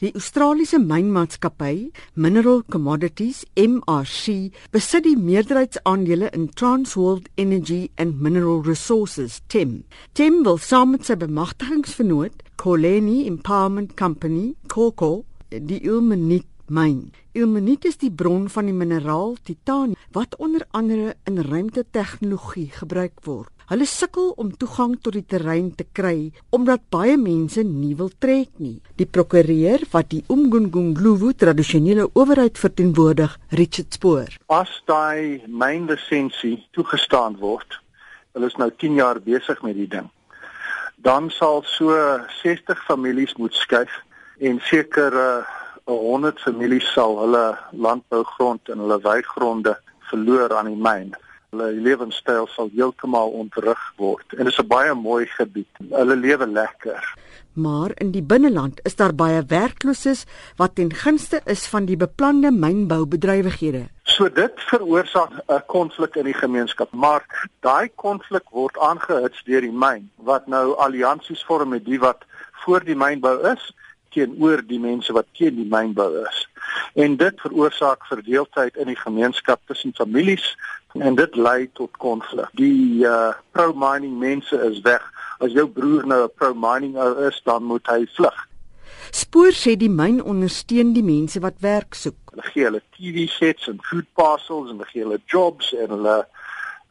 Die Australiese mynmaatskappy Mineral Commodities MRC besit die meerderheidsaandele in Transworld Energy and Mineral Resources TEM. TEM wil saam met sy bemagtigingsvernoot Coleni Empowerment Company COCO die ilmenite myn. Ilmenite is die bron van die mineraal titaan wat onder andere in ruimtetegnologie gebruik word. Hulle sukkel om toegang tot die terrein te kry omdat baie mense nie wil trek nie. Die prokureur wat die Umgungundlovu tradisionele owerheid verteenwoordig, Richard Spoor. As daai myn lisensie toegestaan word, hulle is nou 10 jaar besig met die ding. Dan sal so 60 families moet skuif en seker uh, 100 families sal hulle landbougrond en hulle weigronde verloor aan die myn hulle lewenstyl sal heeltemal ontwrig word en dit is 'n baie mooi gebied. Hulle lewe lekker. Maar in die binneland is daar baie werklooses wat ten gunste is van die beplande mynboubedrywighede. So dit veroorsaak 'n konflik in die gemeenskap, maar daai konflik word aangehits deur die myn wat nou alliansies vorm met die wat voor die mynbou is teenoor die mense wat teen die mynbou is. En dit veroorsaak verdeeldheid in die gemeenskap tussen families en dit lei tot konflik. Die uh pro mining mense is weg. As jou broer nou 'n pro mining ou is, dan moet hy vlug. Spoor sê die myn ondersteun die mense wat werk soek. Hulle gee hulle TV sets en food parcels en hulle gee hulle jobs en hulle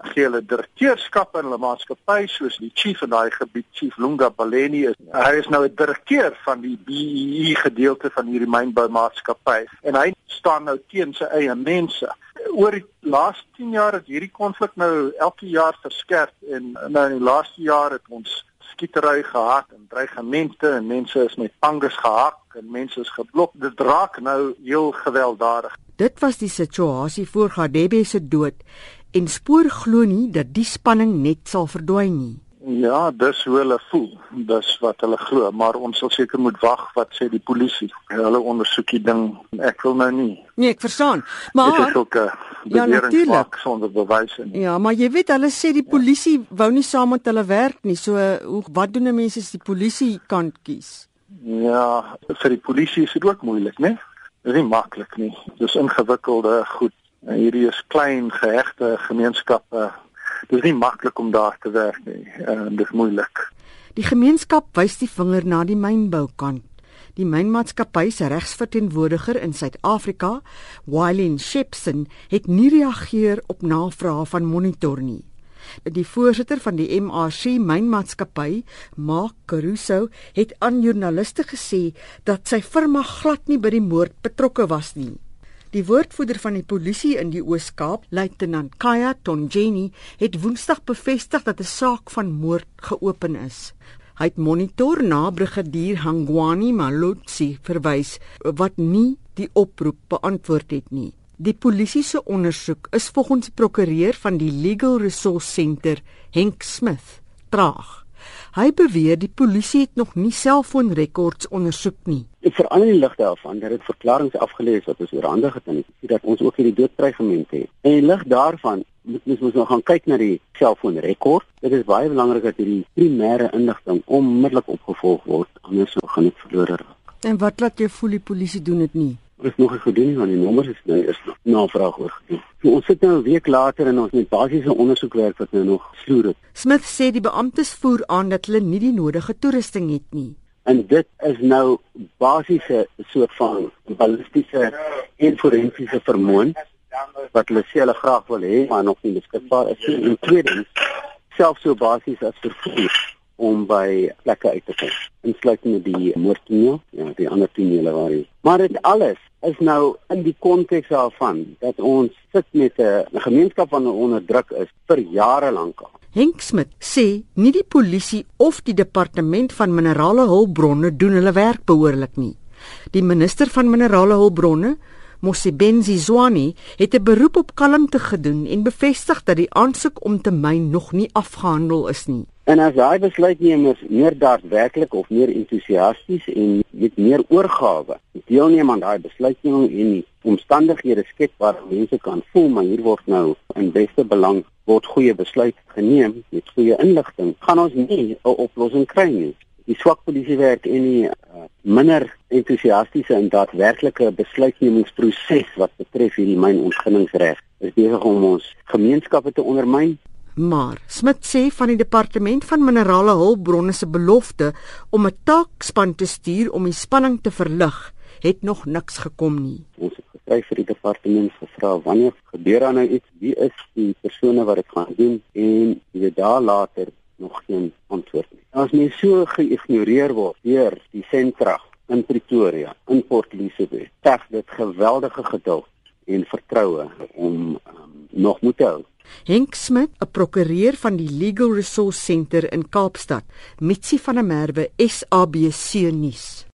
gee hulle direkteurskap in hulle maatskappy soos die chief in daai gebied chief Lunga Baleni is. Hy is nou 'n direkteur van die BEE e gedeelte van hierdie mynboumaatskappy en hy staan nou teen sy eie mense. Oor die laaste 10 jaar het hierdie konflik nou elke jaar verskerp en nou in die laaste jaar het ons skietery gehad en dreigemente en mense is met panges gehak en mense is geblok. Dit raak nou heel gewelddadig. Dit was die situasie voor Gadebe se dood en spoor glo nie dat die spanning net sal verdwyn nie. Ja, dis hoe hulle voel. Dis wat hulle glo, maar ons sal seker moet wag wat sê die polisie. Hulle ondersoek die ding. Ek wil nou nie. Nee, ek verstaan. Maar dit is ook 'n ja, natuurlik sonder bewyse nie. Ja, maar jy weet hulle sê die polisie wou nie saam met hulle werk nie. So hoe wat doen mense as die polisie kan kies? Ja, vir die polisie is dit ook moeilik, né? Dit is nie maklik nie. Dis ingewikkelde goed. En hierdie is klein gehegte gemeenskappe. Dit is nie maklik om daar te werk nie. Uh, dit is moeilik. Die gemeenskap wys die vinger na die mynboukant. Die mynmaatskappy se regsverteenwoordiger in Suid-Afrika, Wylin Shepson, het nie reageer op navrae van Monitor nie. Die voorsitter van die MRC mynmaatskappy, Mark Caruso, het aan joernaliste gesê dat sy firma glad nie by die moord betrokke was nie. Die woordvoerder van die polisie in die Oos-Kaap, Luitenant Kaya Tonjeni, het Woensdag bevestig dat 'n saak van moord geopen is. Hy het monitor na brigadier Hangwani Malotsi verwys wat nie die oproep beantwoord het nie. Die polisie se ondersoek is volgens prokureur van die Legal Resource Center, Henk Smith, traag. Hy beweer die polisie het nog nie selfoonrekords ondersoek nie. Ek verander die lig daarvan dat dit verklaringe afgelees wat ons oorhandig het en dat ons ook hierdie doodtreigement het. En in lig daarvan moet ons nou gaan kyk na die selfoonrekord. Dit is baie belangrik dat hierdie primêre inligting onmiddellik opgevolg word anders gaan dit verlore raak. En wat laat jou voel die polisie doen dit nie? Is nog nie gedoen nie want die nommers is nou is navraag oor gedoen. So ons sit nou 'n week later en ons met basiese ondersoekwerk wat nou nog sloer het. Smith sê die beamptes voer aan dat hulle nie die nodige toerusting het nie. En dit is nou basiese soort van ballistiese en forensiese vermoë wat hulle sê hulle graag wil hê maar nog nie beskikbaar is nie. En tweedens selfs so basies as vervoer om by plekke uit te kom. Insluitende die moordtoneel, ja, die ander tonele waar hy. Maar dit alles is nou in die konteks daarvan dat ons sit met 'n gemeenskap wat onderdruk is vir jare lank al. Henk Smit sê nie die polisie of die departement van minerale hulpbronne doen hulle werk behoorlik nie. Die minister van minerale hulpbronne, Mosibenzi Zwane, het 'n beroep op kalmte gedoen en bevestig dat die aansoek om te myn nog nie afgehandel is nie. En as daai besluitnemers meer daadwerklik of meer entoesiasties en met meer oorgawe deelneem aan daai besluitneming en die omstandighede skep waar mense kan voel maar hier word nou in beste belang word goeie besluit geneem met goeie inligting, gaan ons nie 'n oplossing kry nie. die swak polisiewerk en die uh, minder entoesiastiese en daadwerklike besluitnemingsproses wat betref hierdie mynontginningsreg is besig om ons gemeenskappe te ondermyn. Maar Smit sê van die departement van minerale hulpbronne se belofte om 'n taakspan te stuur om die spanning te verlig, het nog niks gekom nie. Ons het geskryf vir die departement gevra wanneer gebeur daar nou iets, wie is die persone wat dit gaan doen en jy daar later nog geen antwoord nie. As mens so geïgnoreer word deur die sentra in Pretoria, in Port Elizabeth, teg dit geweldige geduld en vertroue om um, nog moet hou. Henk Smit, 'n prokureur van die Legal Resource Centre in Kaapstad, Mitsi van der Merwe, SABC nuus.